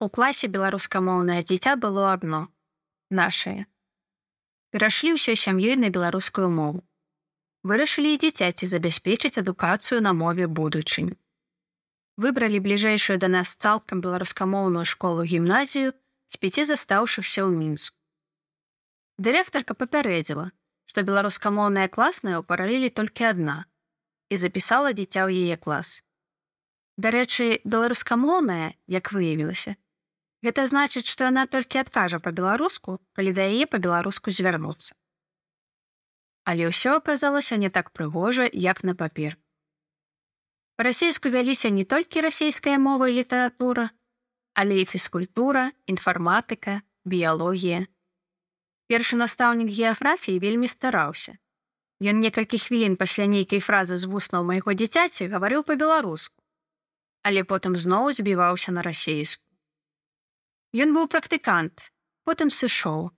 У класе беларускамоўнае дзіця было адно нашае. Перашлі ўсёй сям'ёй на беларускую мову. Вырашылі і дзіцяці забяспечыць адукацыю на мове будучынь. Выбралі бліжэйшую да нас цалкам беларускамоўную школу гімназію з пяці застаўшыхся ў мінску. Дырэктарка папярэдзіла, што беларускамоўная класная ў паралелі толькі адна і запісала дзіця ў яе клас. Дарэчы, беларускамоўная, як выявілася, Гэта значыць, што яна толькі адкажа па-беларуску, калі да яе па-беларуску звярнуцца. Але ўсё аказалася не так прыгожа, як на папер. Па-расейску вяліся не толькі расійская мова і літаратура, але і фізкультура, інфарматыка, біялогія. Першы настаўнік геаграфіі вельмі стараўся. Ён некалькі хвілін пасля нейкай фразы з вуснаў майго дзіцяці гаварыў па-беларуску, але потым зноў збіваўся на расейску. Ён быў практыкант, потым сышоў.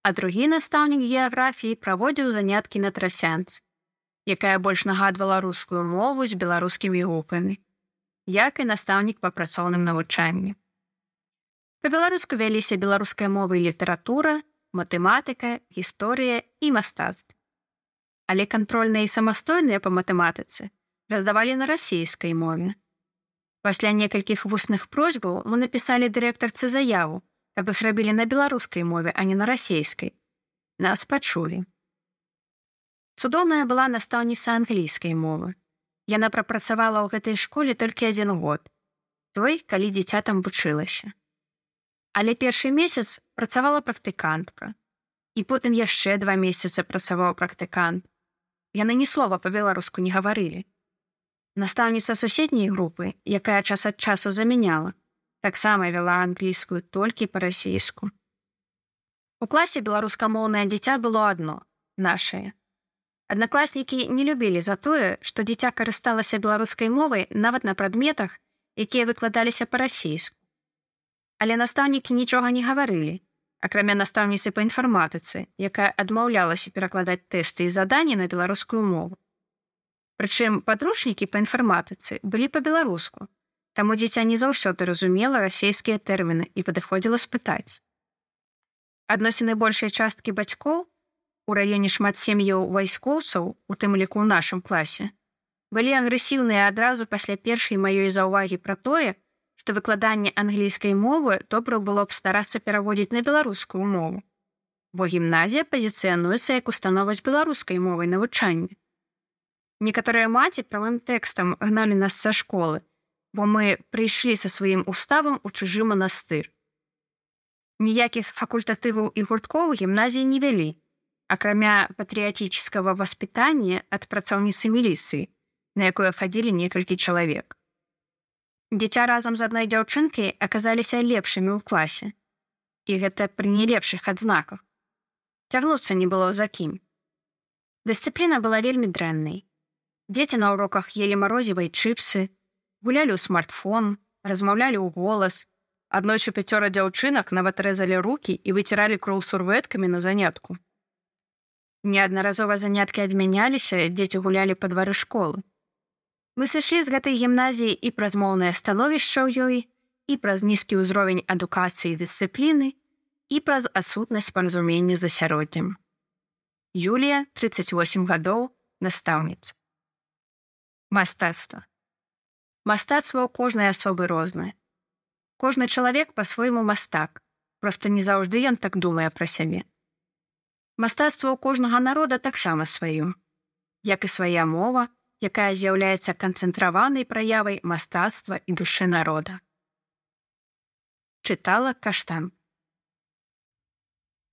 А другі настаўнік геаграфіі праводзіў заняткі на трасянц, якая больш нагадвала рускую мову з беларускімі гукамі, як і настаўнік па працоўным навучанні. Па-беларуску вяліся беларуская мова і літаратура, матэматыка, гісторыя і мастацтв. Але кантрольныя і самастойныя па матэматыцы раздавалі на расійскай мове. Пасля некалькіх вусных просьбаў мы напісалі дырэктарцы заяву, каб іх рабілі на беларускай мове, а не на расейскай. Нас пачулі. Цудоўная была настаўніца англійскай мовы. Яна прапрацавала ў гэтай школе толькі адзін год. Той, калі дзіця там вучылася. Але першы месяц працавала практыкантка. І потым яшчэ два месяцы працаваў практыкант. Яны ні слова па-беларуску не гаварылі. Настаўніца суседняй групы, якая час ад часу замяняла, таксама вяла англійскую толькі па-расійску. У класе беларускамоўнае дзіця было адно нашае. Аднакласнікі не любілі за тое, што дзіця карысталася беларускай мовай нават на прадметах, якія выкладаліся па-расійску. Але настаўнікі нічога не гаварылі, акрамя настаўніцы па інфарматыцы, якая адмаўлялася перакладаць тэсты і заданні на беларускую мову. Прычым падручнікі па інфарматыцы былі па-беларуску. Таму дзіця не заўсёды разумела расійскія тэрміны і падыходзіла спытаць. Адносіны большай часткі бацькоў у раёне шмат сем'яў вайскоўцаў, у тым ліку ў нашым класе, былі агрэсіўныя адразу пасля першай маёй заўвагі пра тое, што выкладанне англійскай мовы добра было б старацца пераводзіць на беларускую мову. Бо гімназія пазіцыянуецца як установа з беларускай мовай навучання. Некаторыя маці правым тэкстам гналі нас са школы, бо мы прыйшлі са сваім уставам у чужы манастыр. Ніякіх факультатываў і гурткоў гімназіі не вялі, акрамя патрыятычскага васпытання ад працаўніцы міліцыі, на якое хадзілі некалькі чалавек. Дзіця разам з адной дзяўчынкай аказаліся лепшымі ў класе. І гэта пры не лепшых адзнаках. Цягнуцца не было за кім. Дысцыпліна была вельмі дрэннай. Дзеці на уроках елі марозевай чыпсы, гулялі ў смартфон, размаўлялі ў голас. Аднойчы пяцёра дзяўчынак нават рэзалі рукі і выціралі кроў сурвэткамі на занятку. Неаднаразова заняткі адмяняліся, дзеці гулялі па двары школы. Мы сышлі з гэтай гімназіі і праз моўнае становішча ў ёй, і праз нізкі ўзровень адукацыі дысцыпліны і праз адсутнасць паразумення з асяроддзям. Юлія 38 гадоў настаўніца мастацтва. Мастацтва ў кожнай асобы рознае. Кожны чалавек па-свойму мастак, просто не заўжды ён так думае пра сябе. Мастацтва ў кожнага народа таксама сваё, як і свая мова, якая з'яўляецца канцэнтраванай праявай мастацтва і душы народа. Чытала каштан.